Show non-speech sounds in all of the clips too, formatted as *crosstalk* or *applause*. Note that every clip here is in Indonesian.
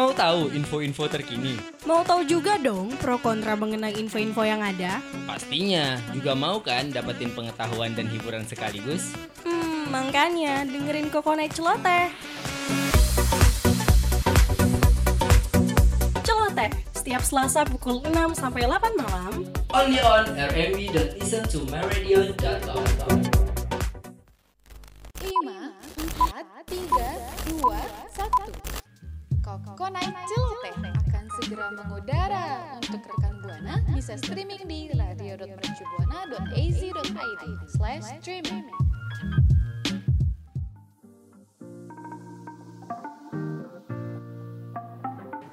Mau tahu info-info terkini? Mau tahu juga dong pro kontra mengenai info-info yang ada? Pastinya. Juga mau kan dapetin pengetahuan dan hiburan sekaligus? Hmm, makanya dengerin Kokonai Celoteh. Celoteh, setiap Selasa pukul 6 sampai 8 malam. Only on rmb.listen Kokonai Celoteh akan segera mengudara. Untuk rekan Buana bisa streaming di radio.mercubuana.az.id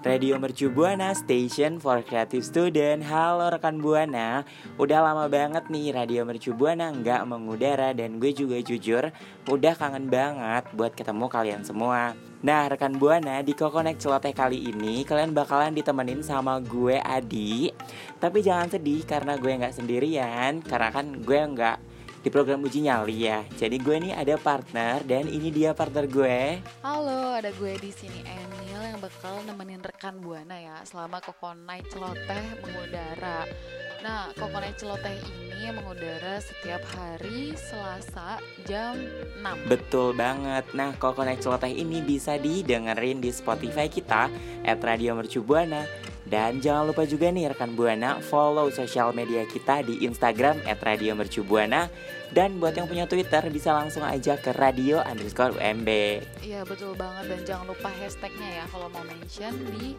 Radio Mercu Buana Station for Creative Student. Halo rekan Buana. Udah lama banget nih Radio Mercu Buana nggak mengudara Dan gue juga jujur udah kangen banget buat ketemu kalian semua. Nah rekan Buana di Kokonek Celoteh kali ini Kalian bakalan ditemenin sama gue Adi. Tapi jangan sedih karena gue nggak sendirian Karena kan gue nggak di program uji nyali ya Jadi gue nih ada partner dan ini dia partner gue Halo, ada gue di sini Emil yang bakal nemenin rekan Buana ya selama Kokonai Celoteh mengudara. Nah, Kokonai Celoteh ini mengudara setiap hari Selasa jam 6. Betul banget. Nah, Kokonek Celoteh ini bisa didengerin di Spotify kita at Radio Mercu Buana. Dan jangan lupa juga nih rekan Buana follow sosial media kita di Instagram at Radio Mercu Buana. Dan buat yang punya Twitter bisa langsung aja ke radio underscore UMB. Iya betul banget dan jangan lupa hashtagnya ya kalau mau mention di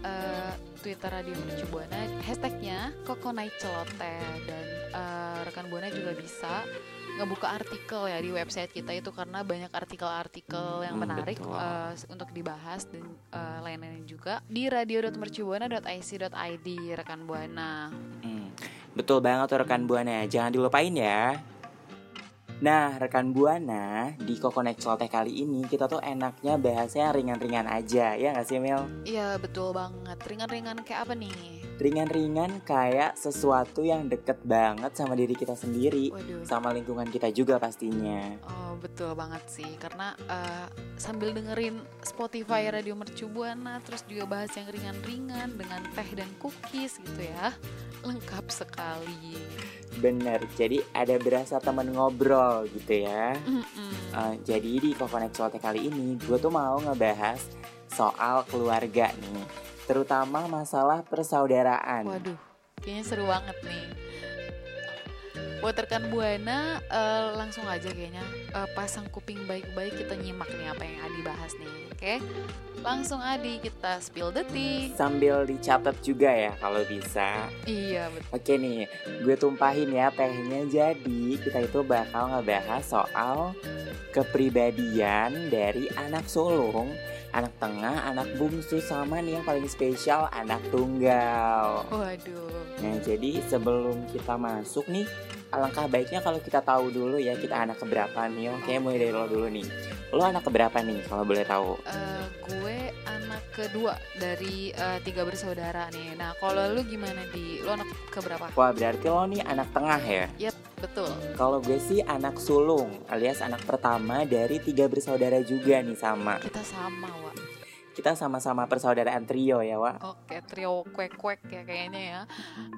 eh, Twitter Radio Mercu Buana hashtagnya Kokonai Celoteh dan eh, rekan Buana juga bisa ngebuka artikel ya di website kita itu karena banyak artikel-artikel yang Hmm, menarik betul. eh, untuk dibahas dan eh, lain-lain juga di radio.mercubuana.ic.id rekan Buana. Hmm, betul banget rekan Buana. Jangan dilupain ya. Nah, rekan Buana, di Kokonek Celoteh kali ini kita tuh enaknya bahasnya ringan-ringan aja, ya nggak sih Mel? Iya betul banget ringan-ringan kayak apa nih? Ringan-ringan kayak sesuatu yang deket banget sama diri kita sendiri, Waduh. sama lingkungan kita juga pastinya. Oh betul banget sih karena eh, sambil dengerin Spotify Radio Mercu Buana terus juga bahas yang ringan-ringan dengan teh dan cookies gitu ya lengkap sekali. Bener, jadi ada berasa temen ngobrol gitu ya. Mm-mm. Eh, jadi di Kokonek Celoteh kali ini, gue tuh mau ngebahas soal keluarga nih, terutama masalah persaudaraan. Waduh, kayaknya seru banget nih. Buat rekan Buana eh, langsung aja kayaknya eh, pasang kuping baik-baik kita nyimak nih apa yang Adi bahas nih. Oke, langsung Adi kita spill the tea. Sambil dicatat juga ya kalau bisa. Iya betul. Oke nih, gue tumpahin ya tehnya. Jadi kita itu bakal ngebahas soal kepribadian dari anak sulung, anak tengah, anak bungsu, sama nih yang paling spesial anak tunggal. Waduh. Nah jadi sebelum kita masuk nih, alangkah baiknya kalau kita tahu dulu ya kita anak keberapa nih. Oke, mulai dari lo dulu nih. Lo anak keberapa nih kalau boleh tahu? Eh, gue anak kedua dari eh, tiga bersaudara nih. Nah, kalau lu gimana di? Lu anak keberapa? Wah berarti lo nih anak tengah ya? Yap, betul. Kalau gue sih anak sulung alias anak pertama dari tiga bersaudara juga nih sama. Kita sama, Wak. Kita sama-sama persaudaraan trio ya, Wak. Oke, trio kuek-kuek ya kayaknya ya.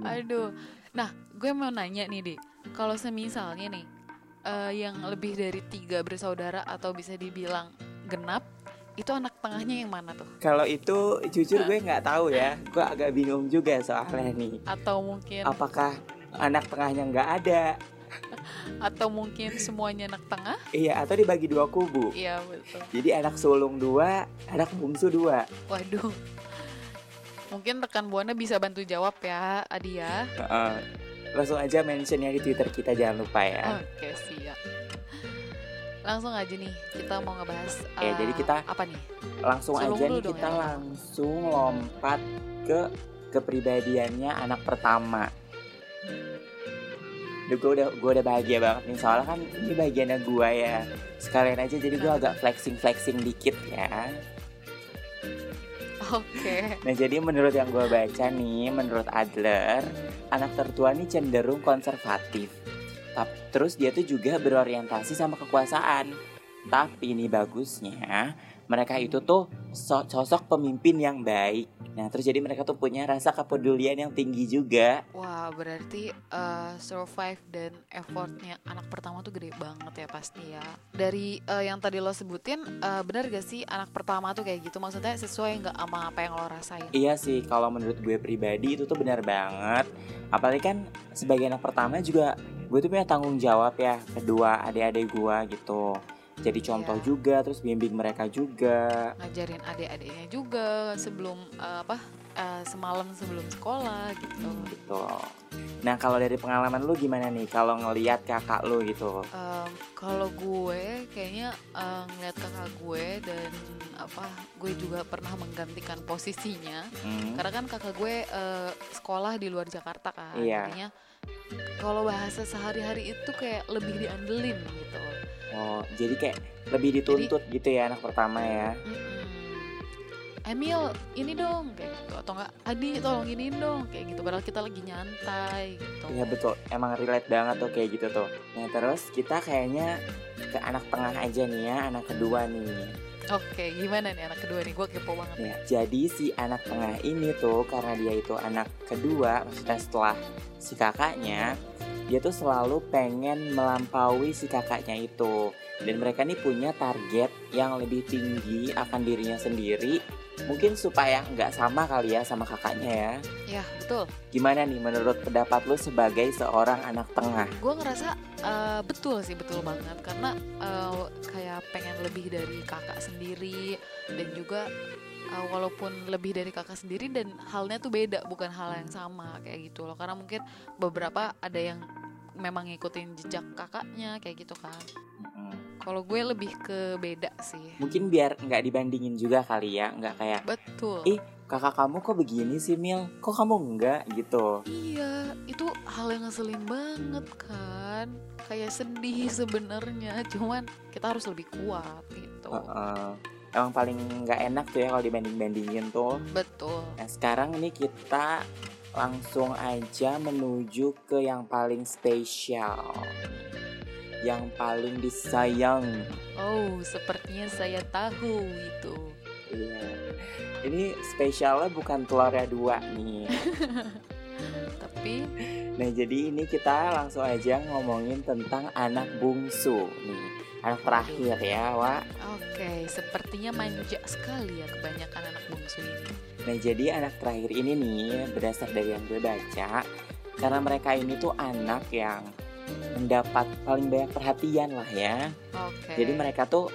Aduh. Nah, gue mau nanya nih, Di. Kalau semisalnya nih, eh, yang lebih dari tiga bersaudara atau bisa dibilang genap, itu anak tengahnya yang mana tuh? Kalau itu jujur gue nggak tahu ya. Gue agak bingung juga soalnya nih. Atau mungkin Apakah anak tengahnya nggak ada? Atau mungkin semuanya anak tengah? Iya, atau dibagi dua kubu. Iya, betul. Jadi anak sulung dua, anak bungsu dua. Waduh. Mungkin rekan Buana bisa bantu jawab ya, Adi ya. Heeh. langsung aja mentionnya di Twitter kita jangan lupa ya. Oke, siap. Langsung aja nih, kita mau ngebahas eh, jadi kita- apa nih? Langsung Sulung aja nih kita ya. langsung lompat ke kepribadiannya anak pertama. Duh, gue udah gue udah bahagia banget nih soalnya kan ini bagiannya gue ya sekalian aja jadi gue agak flexing flexing dikit ya. Oke. Nah jadi menurut yang gue baca nih menurut Adler anak tertua nih cenderung konservatif. Tap- Terus dia tuh juga berorientasi sama kekuasaan. Tapi ini bagusnya mereka itu tuh so- sosok pemimpin yang baik. Nah, terus jadi mereka tuh punya rasa kepedulian yang tinggi juga. Wah, berarti eh, survive dan effortnya anak pertama tuh gede banget ya pasti ya. Dari eh, yang tadi lo sebutin, eh, benar gak sih anak pertama tuh kayak gitu? Maksudnya sesuai nggak sama apa yang lo rasain? Iya sih, kalau menurut gue pribadi itu tuh benar banget. Apalagi kan sebagai anak pertama juga gue tuh punya tanggung jawab ya kedua adik-adik gue gitu. Jadi contoh Iya. juga, terus bimbing mereka juga. Ngajarin adik-adiknya juga sebelum eh, apa? eh, semalam sebelum sekolah gitu. gitu. Nah kalau dari pengalaman lu gimana nih kalau ngelihat kakak lu gitu? Em, kalau gue kayaknya eh, ngeliat kakak gue dan apa gue juga pernah menggantikan posisinya Hmm, karena kan kakak gue eh, sekolah di luar Jakarta kan Iya. jadinya kalau bahasa sehari-hari itu kayak lebih diandelin gitu Oh jadi kayak lebih dituntut gitu ya anak pertama ya? Mm-mm. Emil ini dong kayak gitu atau enggak Adi tolong giniin dong kayak gitu padahal kita lagi nyantai gitu Iya betul, emang relate banget tuh kayak gitu tuh. Nah terus kita kayaknya ke anak tengah aja nih ya, anak kedua nih. Oke gimana nih anak kedua nih gue kepo banget Ya, jadi si anak tengah ini tuh karena dia itu anak kedua, maksudnya setelah si kakaknya, dia tuh selalu pengen melampaui si kakaknya itu. Dan mereka nih punya target yang lebih tinggi akan dirinya sendiri. Mungkin supaya nggak sama kali ya sama kakaknya ya. ya betul Gimana nih menurut pendapat lu sebagai seorang anak tengah? gue ngerasa eh, betul sih betul banget karena eh, kayak pengen lebih dari kakak sendiri dan juga eh, walaupun lebih dari kakak sendiri dan halnya tuh beda bukan hal yang sama kayak gitu loh karena mungkin beberapa ada yang memang ngikutin jejak kakaknya kayak gitu kan. Kalau gue lebih ke beda sih Mungkin biar nggak dibandingin juga kali ya, nggak kayak betul Ih. kakak kamu kok begini sih Mil, kok kamu enggak gitu. iya itu hal yang ngeselin banget kan kayak sedih sebenarnya cuman kita harus lebih kuat gitu Heeh. Emang paling nggak enak tuh ya kalau dibanding-bandingin tuh. betul Nah sekarang ini kita langsung aja menuju ke yang paling spesial Yang paling disayang. Oh, sepertinya saya tahu itu. Iya. Ini spesialnya bukan telurnya dua nih. *laughs* Tapi? Nah jadi ini kita langsung aja ngomongin tentang anak bungsu nih. Anak terakhir ya Wak oke, sepertinya manja sekali ya kebanyakan anak bungsu ini. Nah jadi anak terakhir ini nih berdasar dari yang gue baca Karena mereka ini tuh anak yang mendapat paling banyak perhatian lah ya Oke. Jadi mereka tuh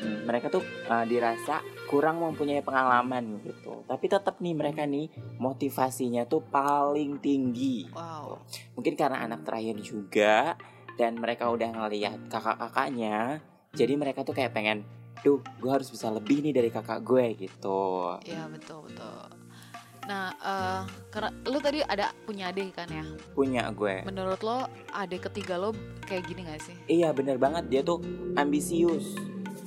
mm, mereka tuh uh, dirasa kurang mempunyai pengalaman gitu Tapi tetap nih mereka nih motivasinya tuh paling tinggi Wow. Mungkin karena anak terakhir juga Dan mereka udah ngeliat kakak-kakaknya Jadi mereka tuh kayak pengen Duh gue harus bisa lebih nih dari kakak gue gitu Iya betul betul. Nah, eh karena lu tadi ada punya adik kan ya? Punya gue Menurut lo adik ketiga lo kayak gini gak sih? Iya bener banget dia tuh ambisius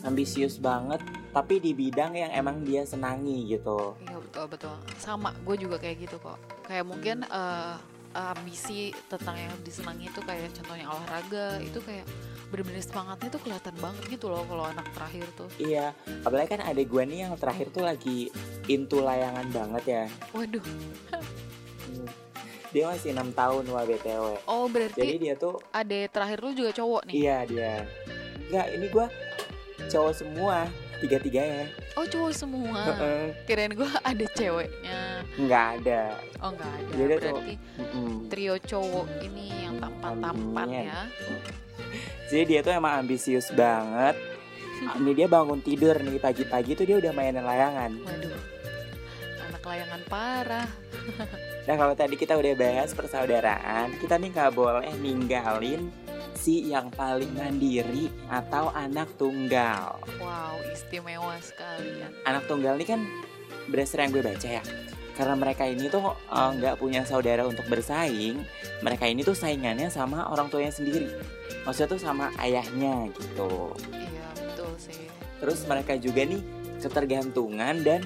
Ambisius banget Tapi di bidang yang emang dia senangi gitu Iya betul betul. Sama, gue juga kayak gitu kok. Kayak mungkin eh ambisi tentang yang disenangi itu kayak contohnya olahraga itu kayak bener-bener semangatnya tuh kelihatan banget gitu loh kalau anak terakhir tuh. Iya Apalagi kan adek gue nih yang terakhir tuh lagi into layangan banget ya Waduh. Dia masih enam tahun wah BTW Oh berarti Jadi dia tuh adik terakhir lu juga cowok nih? Iya dia Enggak ini gue cowok semua Tiga-tiganya Oh cowok semua. Kirain gue ada ceweknya. Nggak ada Oh nggak ada. Jadi Berarti Mm-mm. trio cowok ini yang tampan-tampan Amin. ya. Jadi dia tuh emang ambisius banget Ini dia bangun tidur nih pagi-pagi tuh dia udah mainin layangan Waduh. Anak layangan parah. *laughs* Nah kalau tadi kita udah bahas persaudaraan, kita nih nggak boleh ninggalin si yang paling mandiri atau anak tunggal. Wow, istimewa sekali. Anak tunggal ini kan berdasar yang gue baca ya, karena mereka ini tuh eh, nggak punya saudara untuk bersaing, mereka ini tuh saingannya sama orang tuanya sendiri. Maksudnya tuh sama ayahnya gitu. Iya, betul sih. Terus mereka juga nih ketergantungan dan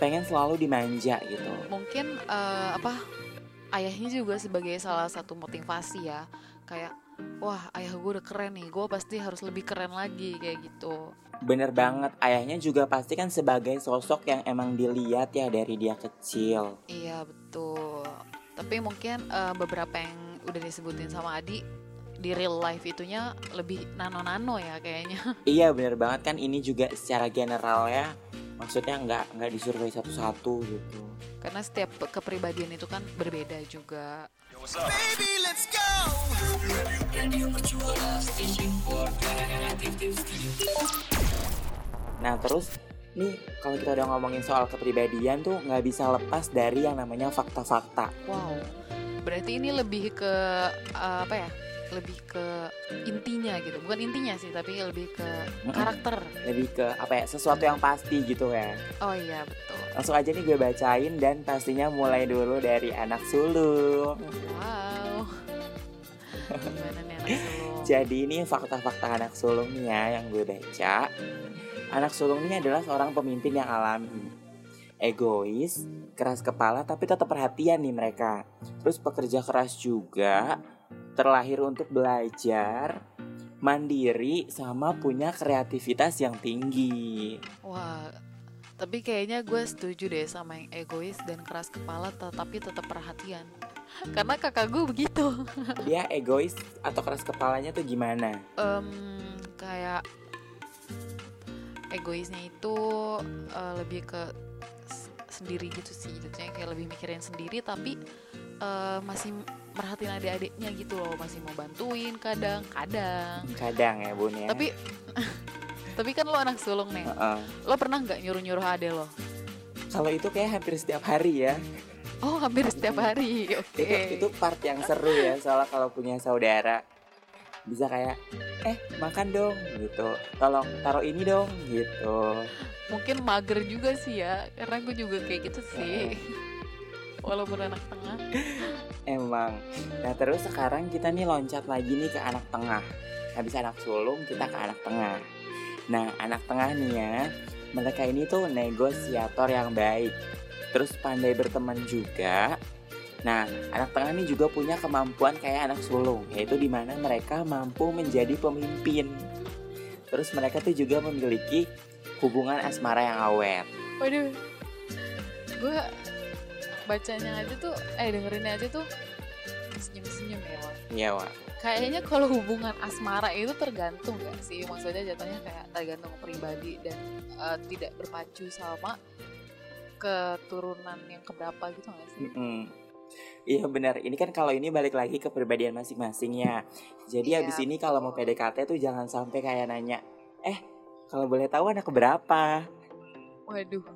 pengen selalu dimanja gitu. Mungkin eh, apa ayahnya juga sebagai salah satu motivasi ya. Kayak wah ayah gue udah keren nih gue pasti harus lebih keren lagi kayak gitu Bener banget, ayahnya juga pasti kan sebagai sosok yang emang dilihat ya dari dia kecil. iya betul tapi mungkin eh, beberapa yang udah disebutin sama Adi di real life itunya lebih nano-nano ya kayaknya *laughs* Iya bener banget kan ini juga secara general ya. Maksudnya nggak nggak disurvei satu-satu gitu. karena setiap kepribadian itu kan berbeda juga Baby, let's go. Nah terus nih kalau kita udah ngomongin soal kepribadian tuh nggak bisa lepas dari yang namanya fakta-fakta. wow berarti ini lebih ke eh, apa ya lebih ke intinya gitu bukan intinya sih tapi lebih ke karakter Lebih ke apa ya sesuatu yang pasti gitu ya. oh iya betul Langsung aja nih gue bacain dan pastinya mulai dulu dari anak sulung. wow gimana nih anak sulung *laughs* Jadi ini fakta-fakta anak sulung nih ya yang gue baca. Anak sulung ini adalah seorang pemimpin yang alami. Egois, keras kepala tapi tetap perhatian nih mereka. Terus pekerja keras juga, terlahir untuk belajar, mandiri sama punya kreativitas yang tinggi. Wah, tapi kayaknya gue setuju deh sama yang egois dan keras kepala tetapi tetap perhatian. *laughs* Karena kakak gue begitu. *laughs* Dia egois atau keras kepalanya tuh gimana? Em, kayak egoisnya itu eh, lebih ke sendiri gitu sih jatuhnya kayak lebih mikirin sendiri tapi eh, masih merhatiin adik-adiknya gitu loh masih mau bantuin kadang-kadang Kadang. Ya bun ya. tapi *laughs* tapi kan lo anak sulung nih. Heeh. lo pernah nggak nyuruh-nyuruh adek lo? Kalau itu kayak hampir setiap hari ya. oh hampir setiap hari *laughs* oke. Itu itu part yang seru ya soalnya kalau punya saudara bisa kayak eh makan dong gitu. Tolong taruh ini dong gitu. Mungkin mager juga sih ya karena gue juga kayak gitu sih walaupun anak tengah. Emang. Nah terus sekarang kita nih loncat lagi nih ke anak tengah. Habis anak sulung kita ke anak tengah. Nah anak tengah nih ya mereka ini tuh negosiator yang baik. Terus pandai berteman juga. Nah, anak tengah ini juga punya kemampuan kayak anak sulung, yaitu di mana mereka mampu menjadi pemimpin. Terus mereka tuh juga memiliki hubungan asmara yang awet. waduh. Gue bacanya aja tuh eh dengerinnya aja tuh senyum-senyum ya Wak. Iya, Wak. kayaknya kalau hubungan asmara itu tergantung gak sih maksudnya jatuhnya kayak tergantung pribadi dan eh, tidak berpacu sama keturunan yang keberapa gitu gak sih Mm-mm. Iya benar. Ini kan kalau ini balik lagi ke pribadian masing-masing ya. Jadi Iya, habis ini kalau mau PDKT tuh jangan sampai kayak nanya, "Eh, kalau boleh tahu anak berapa?" waduh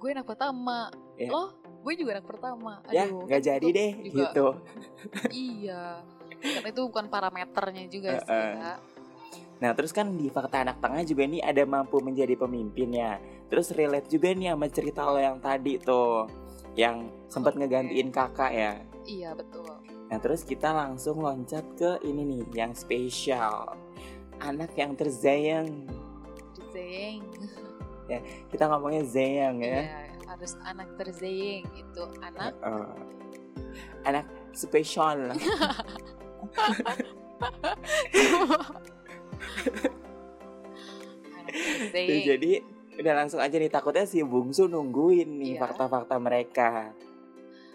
gue anak pertama Ya. loh gue juga anak pertama ya, Aduh, nggak kan jadi itu deh juga- gitu. *laughs* iya karena itu bukan parameternya juga sih Heeh. ya Nah, terus kan di fakta anak tengah juga nih ada mampu menjadi pemimpin ya. Terus relate juga nih sama cerita lo yang tadi tuh. Yang sempat Oke. ngegantiin kakak ya. iya betul Nah, terus kita langsung loncat ke ini nih, yang spesial. Anak yang terzayang. *laughs* Zeng Kita ngomongnya zayang ya. Iya, harus anak terzeyeng itu anak anak spesial. *laughs* anak Tuh, terzeyeng Jadi udah langsung aja nih takutnya si bungsu nungguin nih Iya. fakta-fakta mereka.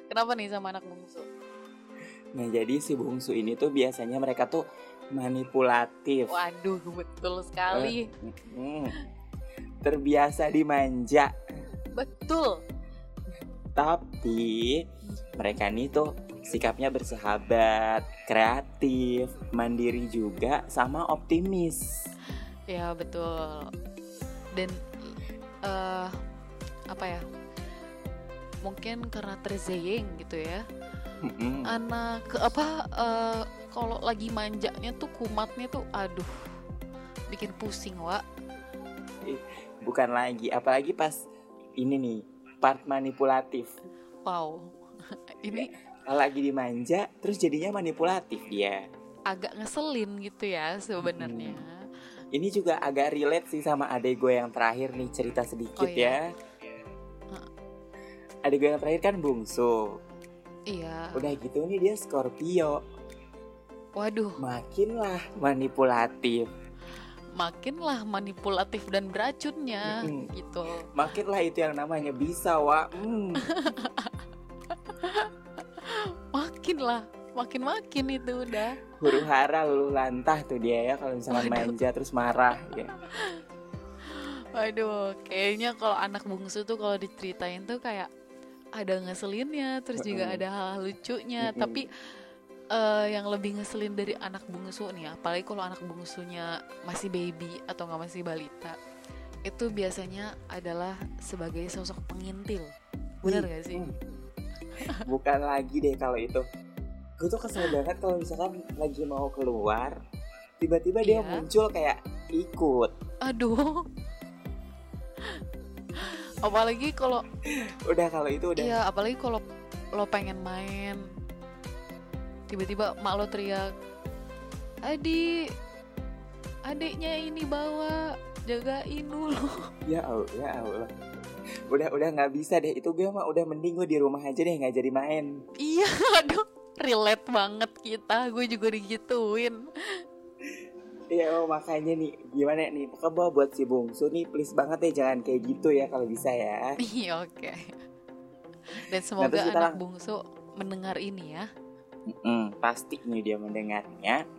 kenapa nih sama anak bungsu Nah jadi si bungsu ini tuh biasanya mereka tuh manipulatif. waduh betul sekali Hmm. Terbiasa dimanja. betul Tapi mereka nih tuh sikapnya bersahabat, kreatif, mandiri juga, sama optimis. ya betul dan eh apa ya mungkin karena terzeyeng gitu ya Mm-mm. anak apa eh, kalau lagi manjanya tuh kumatnya tuh aduh bikin pusing wa Bukan lagi, apalagi pas ini nih part manipulatif. wow *laughs* ini lagi dimanja, terus jadinya manipulatif dia. agak ngeselin gitu ya sebenarnya Ini juga agak relate sih sama adek gue yang terakhir nih cerita sedikit Oh, iya. ya. Adek gue yang terakhir kan bungsu. iya Udah gitu nih dia Scorpio. Waduh, makinlah manipulatif. Makinlah manipulatif dan beracunnya Mm-mm. gitu. Makinlah itu yang namanya bisa, wa. Hmm. *laughs* Makinlah, makin-makin itu udah. Huru hara lulu lantah tuh dia ya kalau misalnya Waduh. manja terus marah ya. *laughs* Waduh, kayaknya kalau anak bungsu tuh kalau diceritain tuh kayak ada ngeselinnya, terus juga ada hal lucunya. Mm-mm. Tapi eh, yang lebih ngeselin dari anak bungsu nih, apalagi kalau anak bungsunya masih baby atau nggak masih balita, itu biasanya adalah sebagai sosok pengintil. Bener Ih, gak sih? hmm. *laughs* Bukan lagi deh kalau itu. Gue tuh kesel banget kalau misalkan lagi mau keluar, tiba-tiba dia Iya. muncul kayak ikut. Aduh. apalagi kalau Udah kalau itu udah Iya, apalagi kalau lo pengen main, tiba-tiba mak lo teriak, adik, adiknya ini bawa, jagain dulu. *laughs* ya Allah, ya Allah. Udah udah nggak bisa deh itu gue mah udah mending gue di rumah aja deh nggak jadi main. iya, *laughs* aduh, relate banget kita, gue juga digituin. Iya oh, makanya nih gimana nih pokoknya buat si bungsu nih please banget ya jangan kayak gitu ya kalau bisa ya. *laughs* Iya, oke. Dan semoga terus kita anak lang- bungsu mendengar ini ya. Mm, pasti nih dia mendengarnya.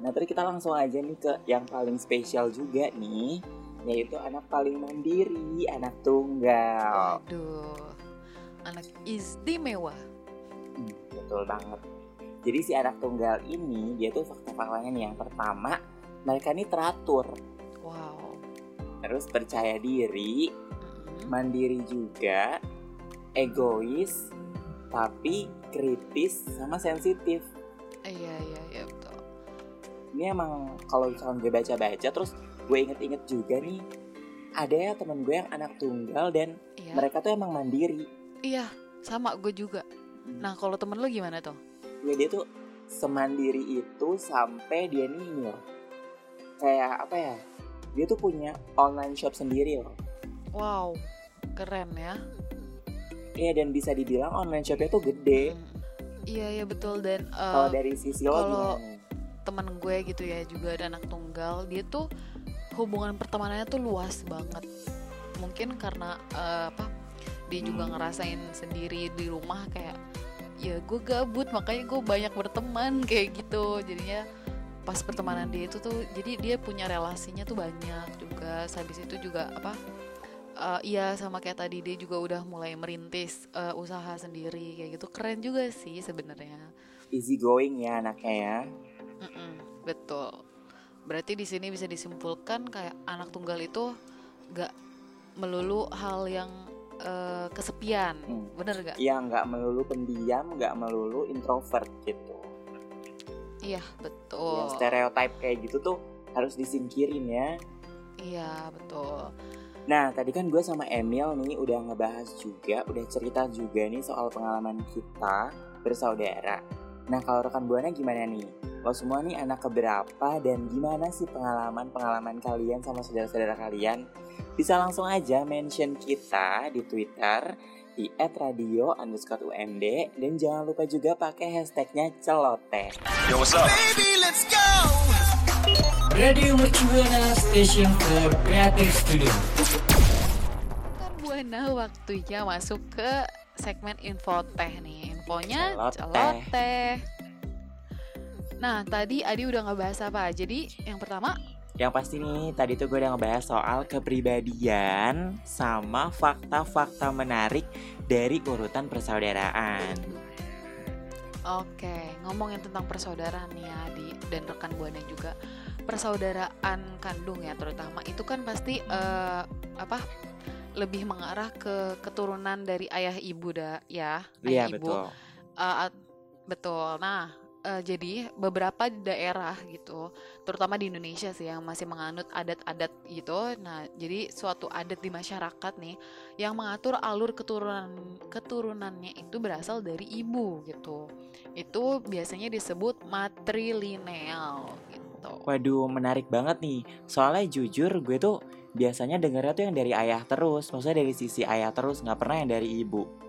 Nah terus kita langsung aja nih ke yang paling spesial juga nih yaitu anak paling mandiri, anak tunggal. Waduh, anak istimewa. Hmm, betul banget. Jadi si anak tunggal ini dia tuh fakta-faktanya nih yang pertama mereka ini teratur, Wow. terus percaya diri, Mm-mm. mandiri juga, egois, tapi kritis sama sensitif. Iya, iya, iya, betul. Ini emang kalau misalkan gue baca-baca terus gue inget-inget juga nih ada ya temen gue yang anak tunggal dan Iya. mereka tuh emang mandiri. Iya, sama gue juga. Nah, kalau temen lo gimana tuh? Ya, dia tuh semandiri itu sampai dia nih. Kayak apa ya? Dia tuh punya online shop sendiri loh. Wow, keren ya. Iya dan bisa dibilang online shopnya tuh gede. Iya, iya betul dan eh, Kalau dari sisi lo kalau- temen gue gitu ya juga ada anak tunggal, dia tuh hubungan pertemanannya tuh luas banget. Mungkin karena eh, apa? Dia juga Hmm. ngerasain sendiri di rumah kayak ya gue gabut makanya gue banyak berteman *laughs* kayak gitu. Jadinya pas pertemanan dia itu tuh jadi dia punya relasinya tuh banyak juga. Habis itu juga apa? Eh, iya sama kayak tadi dia juga udah mulai merintis eh, usaha sendiri kayak gitu keren juga sih sebenarnya Easy going ya anaknya ya. Mm-mm, betul berarti di sini bisa disimpulkan kayak anak tunggal itu gak melulu hal yang eh, kesepian Hmm. bener gak Iya nggak melulu pendiam, nggak melulu introvert gitu. iya Ya, betul stereotype kayak gitu tuh harus disingkirin ya. iya betul Nah, tadi kan gue sama Emil nih udah ngebahas juga, udah cerita juga nih soal pengalaman kita bersaudara. Nah, kalau rekan Buana gimana nih? Lo semua nih anak keberapa dan gimana sih pengalaman-pengalaman kalian sama saudara-saudara kalian? Bisa langsung aja mention kita di Twitter di @radio underscore UMD dan jangan lupa juga pakai hashtagnya celoteh. Yo, what's up? Baby, let's go. Radio Mercubuana Station for Creative Studio. kan buana waktunya masuk ke segmen info teh nih infonya Celoteh. celoteh nah tadi Adi udah ngebahas apa jadi yang pertama Yang pasti nih, tadi tuh gue udah ngebahas soal kepribadian sama fakta-fakta menarik dari urutan persaudaraan. Oke, ngomongin tentang persaudaraan nih ya Adi dan rekan buana juga persaudaraan kandung ya terutama itu kan pasti eh, apa lebih mengarah ke keturunan dari ayah ibu dah ya ayah Iya, ibu betul. Uh, betul. Nah, uh, jadi beberapa daerah gitu, terutama di Indonesia sih yang masih menganut adat-adat gitu. Nah, jadi suatu adat di masyarakat nih yang mengatur alur keturunan keturunannya itu berasal dari ibu gitu. Itu biasanya disebut matrilineal gitu. Waduh, menarik banget nih. Soalnya jujur gue tuh biasanya dengernya tuh yang dari ayah terus. Maksudnya dari sisi ayah terus, nggak pernah yang dari ibu.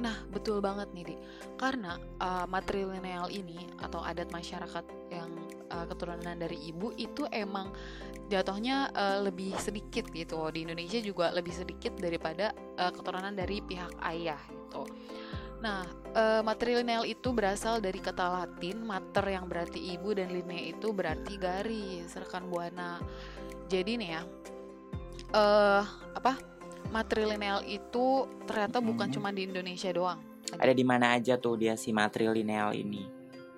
Nah, betul banget nih, Di. Karena uh, matrilineal ini atau adat masyarakat yang uh, keturunan dari ibu itu emang jatuhnya uh, lebih sedikit gitu. Di Indonesia juga lebih sedikit daripada uh, keturunan dari pihak ayah gitu. Nah, uh, matrilineal itu berasal dari kata Latin mater yang berarti ibu dan linea itu berarti garis, rekan buana. Jadi nih ya, uh, apa? matrilineal itu ternyata bukan Hmm. cuma di Indonesia doang. Ada di mana aja tuh dia si matrilineal ini?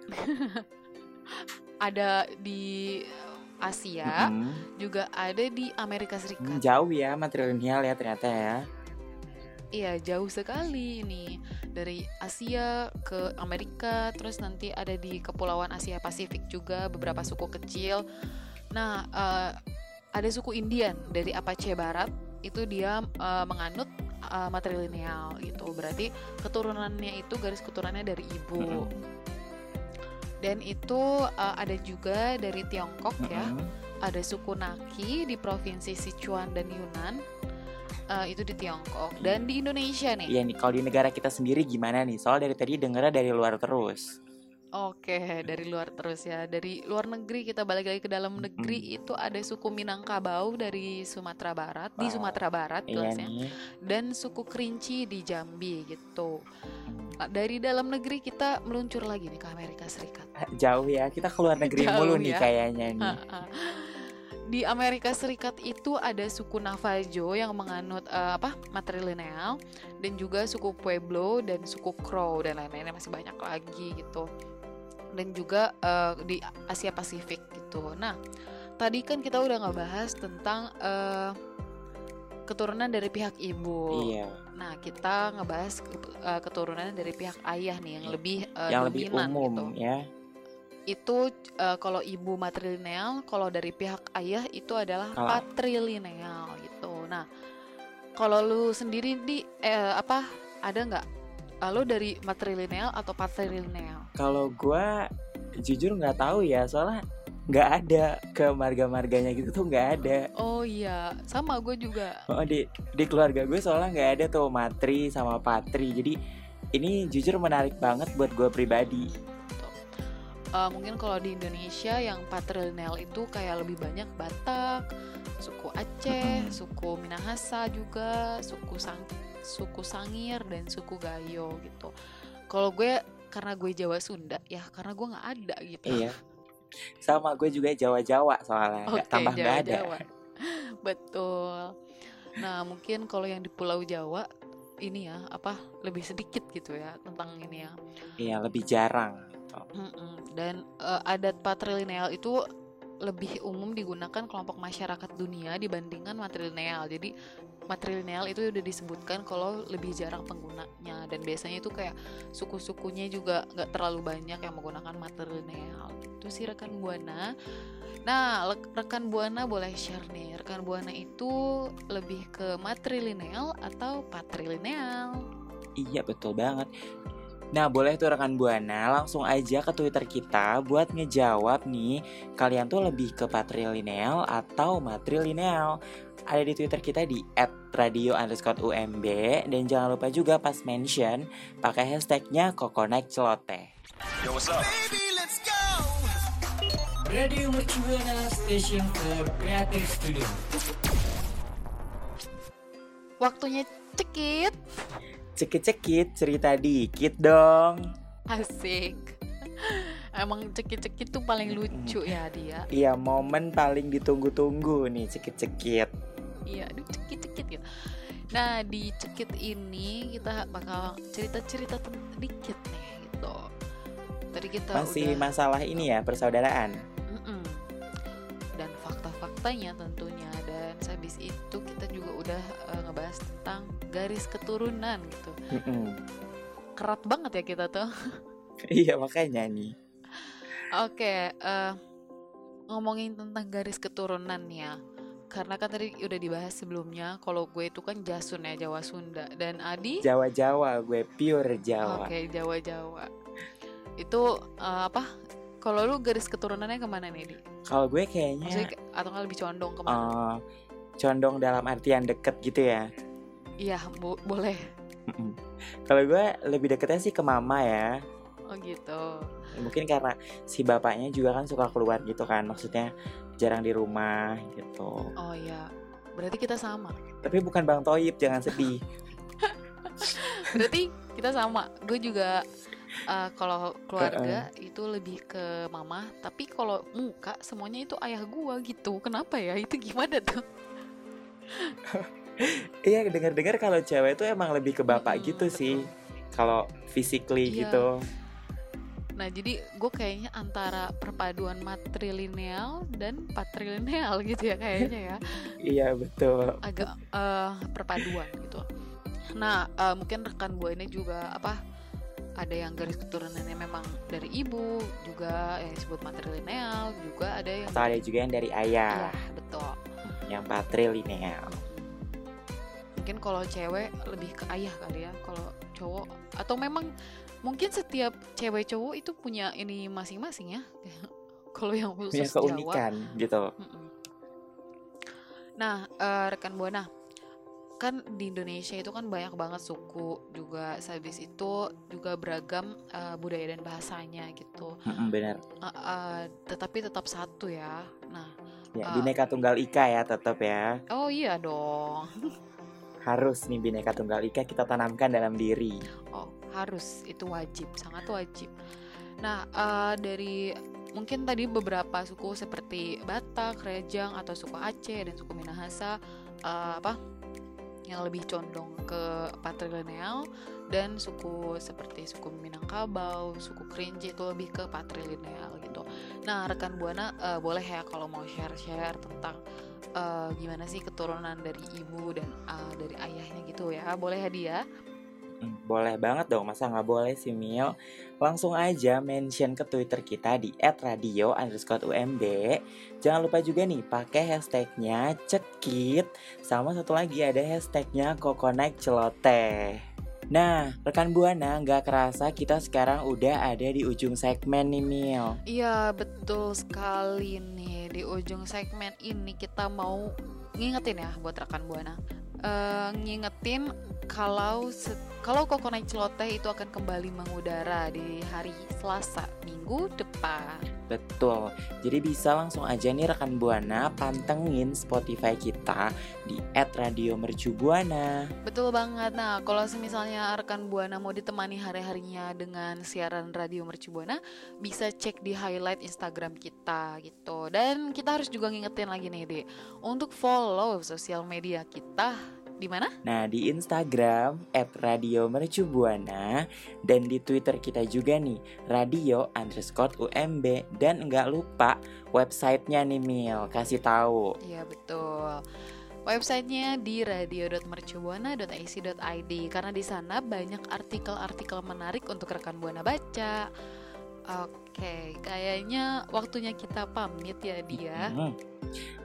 *laughs* Ada di Asia, Mm-mm. juga ada di Amerika Hmm, Serikat. jauh ya matrilineal ya ternyata ya. Iya, jauh sekali nih. Dari Asia ke Amerika, terus nanti ada di Kepulauan Asia Pasifik juga beberapa suku kecil. Nah, eh, ada suku Indian dari Apache Barat, itu dia eh, menganut eh, matrilineal gitu. Berarti keturunannya itu garis keturunannya dari ibu. Dan itu eh, ada juga dari Tiongkok ya. Ada suku Naki di provinsi Sichuan dan Yunnan. Eh, itu di Tiongkok dan di Indonesia nih. Iya nih kalau di negara kita sendiri gimana nih? Soal dari tadi dengernya dari luar terus. Oke, dari luar terus ya. Dari luar negeri kita balik lagi ke dalam negeri itu ada suku Minangkabau dari Sumatera Barat, di Wow. Sumatera Barat Iya jelasnya, nih. dan suku Kerinci di Jambi gitu. Nah, Dari dalam negeri kita meluncur lagi nih ke Amerika Serikat. Jauh ya. Kita keluar negeri *laughs* Jauh mulu nih ya. kayaknya nih. *laughs* Di Amerika Serikat itu ada suku Navajo yang menganut eh, apa matrilineal dan juga suku Pueblo dan suku Crow dan lain-lainnya masih banyak lagi gitu. Dan juga eh, di Asia Pasifik gitu. Nah, tadi kan kita udah ngebahas tentang eh, keturunan dari pihak ibu. Iya. Nah, kita ngebahas eh, keturunan dari pihak ayah nih yang lebih eh, Yang lebih dominan umum gitu ya. Itu eh, kalau ibu matrilineal, kalau dari pihak ayah itu adalah Kalau- patrilineal gitu. Nah, kalau lu sendiri di eh, apa ada nggak? Eh, lu dari matrilineal atau patrilineal? Kalau gua jujur nggak tahu ya soalnya nggak ada ke marga-marganya gitu tuh nggak ada. Oh iya, sama gue juga. Oh, di di keluarga gue soalnya nggak ada tuh matri sama patri. Jadi ini jujur menarik banget buat gue pribadi. Eh, mungkin kalau di Indonesia yang patrilineal itu kayak lebih banyak Batak, suku Aceh, Mm-mm. suku Minahasa juga, suku Sang suku Sangir dan suku Gayo gitu. Kalau gue karena gue Jawa Sunda ya karena gue nggak ada gitu. Iya. Sama gue juga Jawa-Jawa soalnya. Nggak Oke, tambah nggak ada. *laughs* Betul. Nah, mungkin kalau yang di Pulau Jawa ini ya apa lebih sedikit gitu ya tentang ini ya. Iya lebih jarang. Gitu. Mm-mm. Dan eh, adat patrilineal itu lebih umum digunakan kelompok masyarakat dunia dibandingkan matrilineal. Jadi matrilineal itu udah disebutkan kalau lebih jarang penggunanya dan biasanya itu kayak suku-sukunya juga nggak terlalu banyak yang menggunakan matrilineal. Itu sih rekan buana. Nah, rekan buana boleh share nih. Rekan buana itu lebih ke matrilineal atau patrilineal? Iya betul banget. Nah boleh tuh rekan buana langsung aja ke Twitter kita buat ngejawab nih kalian tuh lebih ke patrilineal atau matrilineal. Ada di Twitter kita di @radio underscore UMB dan jangan lupa juga pas mention pakai hashtagnya Kokonek Celoteh. Yo, what's up? Baby, let's go. Radio Mercubuana Station for Creative Studio. Waktunya cekit. Cekit-cekit cerita dikit dong. Asik. Emang cekit-cekit tuh paling lucu ya dia. Iya momen paling ditunggu-tunggu nih cekit-cekit. Iya, aduh cekit-cekit gitu. Nah, di cekit ini kita bakal cerita-cerita dikit nih gitu. Tadi kita Masih udah masalah ini ya persaudaraan. Dan fakta-faktanya tentunya dan habis itu kita juga udah eh, ngebahas tentang garis keturunan gitu. Mm-mm. Kerat banget ya kita tuh. *laughs* Iya makanya nih. Oke, eh, ngomongin tentang garis keturunan ya. Karena kan tadi udah dibahas sebelumnya, kalau gue itu kan Jasun ya Jawa Sunda dan Adi Jawa-Jawa gue pure Jawa. Oke, Jawa-Jawa. Itu eh, apa? Kalau lu garis keturunannya ke mana nih, Di? Kalau gue Maksudnya kayaknya ke- atau nggak lebih condong ke mana? eh, condong dalam artian deket gitu ya. Iya, bo- boleh. Kalau gue lebih deketnya sih ke mama ya. Oh gitu. Mungkin karena si bapaknya juga kan suka keluar gitu kan. Maksudnya jarang di rumah gitu. Oh iya. Berarti kita sama. Tapi bukan Bang Toyib, jangan sedih. *laughs* Berarti kita sama. Gue juga eh, kalau keluarga itu lebih ke mama, tapi kalau muka semuanya itu ayah gua gitu. Kenapa ya? Itu gimana tuh? *laughs* Iya, dengar-dengar kalau cewek itu emang lebih ke bapak Mm-mm, gitu betul. sih. Kalau physically Iya. gitu. Nah, jadi gue kayaknya antara perpaduan matrilineal dan patrilineal gitu ya kayaknya ya. *laughs* Iya, betul. Agak eh, perpaduan gitu. Nah, eh, mungkin rekan buahnya juga apa ada yang garis keturunannya memang dari ibu, juga yang disebut matrilineal, juga ada yang Atau ada juga yang dari ayah, Iya, betul. Yang patrilineal. Mungkin kalau cewek lebih ke ayah kali ya, kalau cowok atau memang mungkin setiap cewek cowok itu punya ini masing-masing ya. *laughs* kalau yang khusus Punya Jawa. keunikan gitu. Mm-mm. Nah, eh, rekan buana, kan di Indonesia itu kan banyak banget suku juga, habis itu juga beragam eh, budaya dan bahasanya gitu. Mm-mm, bener. Eh, eh, tetapi tetap satu ya. Nah, Ya, Ah. bineka tunggal ika ya tetap ya. oh iya dong. Harus nih bineka tunggal ika kita tanamkan dalam diri. Oh, harus itu wajib, sangat wajib. Nah, eh, dari mungkin tadi beberapa suku seperti Batak, Rejang atau suku Aceh dan suku Minahasa eh, apa yang lebih condong ke patrilineal dan suku seperti suku Minangkabau, suku Kerinci itu lebih ke patrilineal gitu. Nah, rekan Buana eh, boleh ya kalau mau share-share tentang eh, gimana sih keturunan dari ibu dan eh, dari ayahnya gitu ya. Boleh ya dia? Hmm, Boleh banget dong, masa nggak boleh sih Mil? Langsung aja mention ke Twitter kita di @radio UMB. Jangan lupa juga nih pakai hashtagnya cekit, sama satu lagi ada hashtagnya kokonek celoteh. Nah, rekan buana nggak kerasa kita sekarang udah ada di ujung segmen nih Mil. Iya betul sekali nih di ujung segmen ini kita mau ngingetin ya buat rekan buana Eh, ngingetin kalau se- kalau Kokonai Celoteh itu akan kembali mengudara di hari Selasa minggu depan. Betul. Jadi bisa langsung aja nih rekan Buana pantengin Spotify kita di @radiomercubuana. Betul banget. Nah, kalau misalnya rekan Buana mau ditemani hari-harinya dengan siaran radio Mercu Buana, bisa cek di highlight Instagram kita gitu. Dan kita harus juga ngingetin lagi nih, Dek, untuk follow sosial media kita di mana? Nah, di Instagram @radiomercubuana dan di Twitter kita juga nih radio underscore UMB dan nggak lupa websitenya nih Mil kasih tahu. Iya, betul. Websitenya di radio.mercubuana.ac.id karena di sana banyak artikel-artikel menarik untuk rekan buana baca. Oke, kayaknya waktunya kita pamit ya dia. Hmm.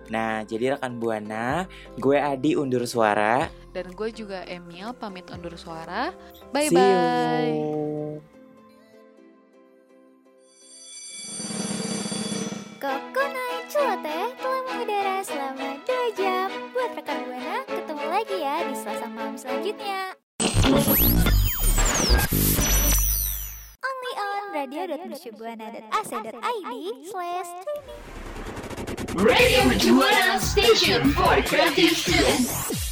Nah, jadi rekan Buana, gue Adi undur suara. Dan gue juga Emil pamit undur suara. Bye See you. bye. Kokonai Celoteh telah mengudara selama 2 jam. Buat rekan Buana, ketemu lagi ya di Selasa malam selanjutnya. Only on radio.mercubuana.ac.id slash Radio Juana Station for Creative Students.